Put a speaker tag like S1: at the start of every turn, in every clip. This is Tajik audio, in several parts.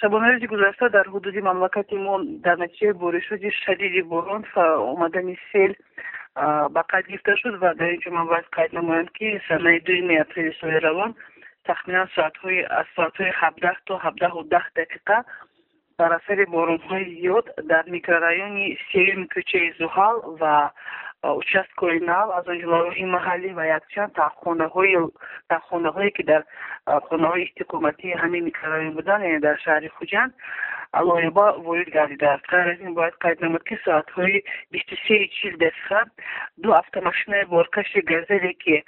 S1: шабона рӯзи гузашта дар ҳудуди мамлакати мо дар натиҷаи боришоти шадиди борон омадани сел ба қайд гирифта шуд ва дар инҷо ман бояд қайд намоям ки санаи дуюми апрели соли равон тахминан соатҳои аз соатҳои ҳабдаҳ то ҳабдаҳу даҳ дақиқа бар асари боронҳои зиёд дар микрорайони сеюми кӯчаи зуҳал ва участкои нав аз он ҷумла роҳи маҳаллӣ ва якчанд тахонаҳои тахонаҳое ки дар хонаҳои истиқоматии ҳамин микрорайон буданд яъне дар шаҳри хуҷанд лоиба ворид гардидааст. Ғайр аз ин бояд қайд намуд ки соатҳои бисту сеи чил дақиқа ду автомошинаи боркаши газеле ки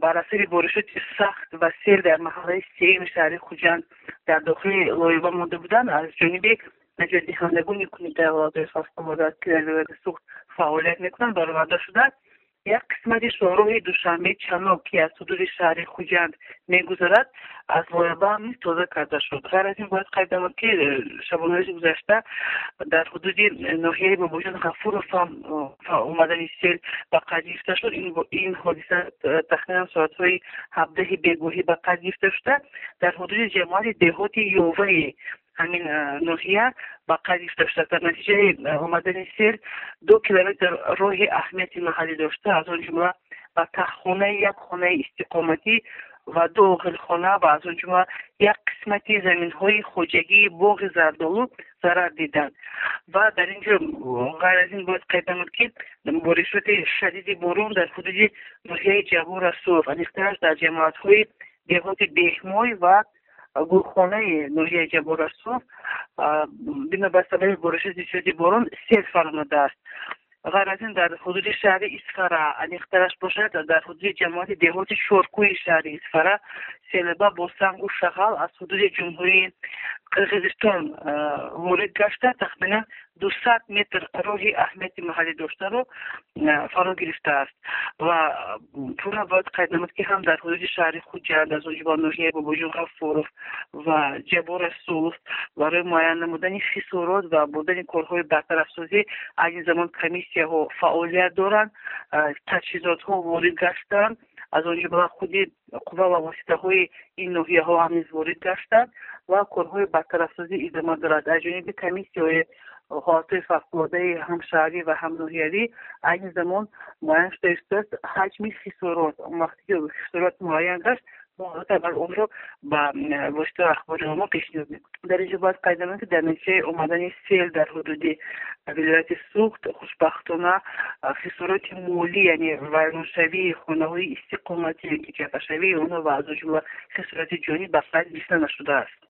S1: бар асари боришоти сахт ва сел дар маҳаллаи сеюми шаҳри хуҷанд дар дохили лоиба монда буданд аз ҷониби наҷотдиҳандагони кумитаи ҳолатҳои фавқулода ки дар вилояти суғд фаъолият мекунанд бароварда шуда. Як қисмати шоҳроҳи душанбе чаноб ки аз ҳудуди шаҳри хуҷанд мегузарад аз лоиба ҳам низ тоза карда шуд. Ғайр аз ин бояд қайд намуд ки шабонарӯзи гузашта дар ҳудуди ноҳияи бобоҷон ғафуров ҳам омадани сел ба қайд гирифта шуд. Ин ҳодиса тахминан соатҳои ҳабдаҳи бегоҳӣ ба қайд гирифта шуда. Дар ҳудуди ҷамоати деҳоти ёваи ҳамин ноҳия ба гирифта шуда дар натиҷаи омадани сел ду километр роҳи аҳамияти маҳаллӣ дошта. Аз он ҷумла ба таххонаи як хонаи истиқоматӣ ва ду оғилхона ва аз он ҷумла як қисмати заминҳои хоҷагии боғи зардолу зарар диданд ва дар ин ҷо ғайр аз ин бояд қайд намуд ки боришоти шадиди борон дар ҳудуди ноҳияи ҷабу расулов аниқтараш дар ҷамоатҳои деҳоти беҳмой ва гулхонаи ноҳияи ҷаборасуф бинобар сабаби боришоти зиёди борон сел фаромадааст ғайр аз ин дар ҳудуди шаҳри исфара аниқтараш бошад дар ҳудуди ҷамоати деҳоти шоркӯи шаҳри исфара селеба бо сангу шағал аз ҳудуди ҷумҳурии қирғизистон ворид гашта тахминан дусад метр роҳи аҳамияти маҳаллӣ доштаро фаро гирифтааст. Ва пурра бояд қайд намуд ки ҳам дар ҳудуди шаҳри хуҷанд аз он ҷумла ноҳияи бобоҷон ғафуров ва ҷабор расулов барои муайян намудани хисорот ва бурдани корҳои бартарафсозӣ аз ин замон комиссияҳо фаъолият доранд. Таҷҳизотҳо ворид гаштанд аз он ҷумла худи қувва ва воситаҳои ин ноҳияҳо ҳам низ ворид гаштанд ва корҳои бартарафсозӣ идома дорад. Аз ҷониби комиссияҳои ҳолатҳои фавқулодаи ҳам шаҳрӣ ва ҳам ноҳиявӣ айни замон муайян шуда истааст ҳаҷми хисорот вақте ки хисорот муайян гашт албатта онро ба воситаи ахбори омо пешниҳод мекунем. Дар инҷо бояд қайд намоем ки дар натиҷаи омадани сел дар ҳудуди вилояти суғд хушбахтона хисороти молӣ яъне вайроншавии хонаҳои истиқоматӣ ки ҷабҳашавии онҳо ва аз он ҷумла хисороти ҷонӣ ба қайд гирифта нашудааст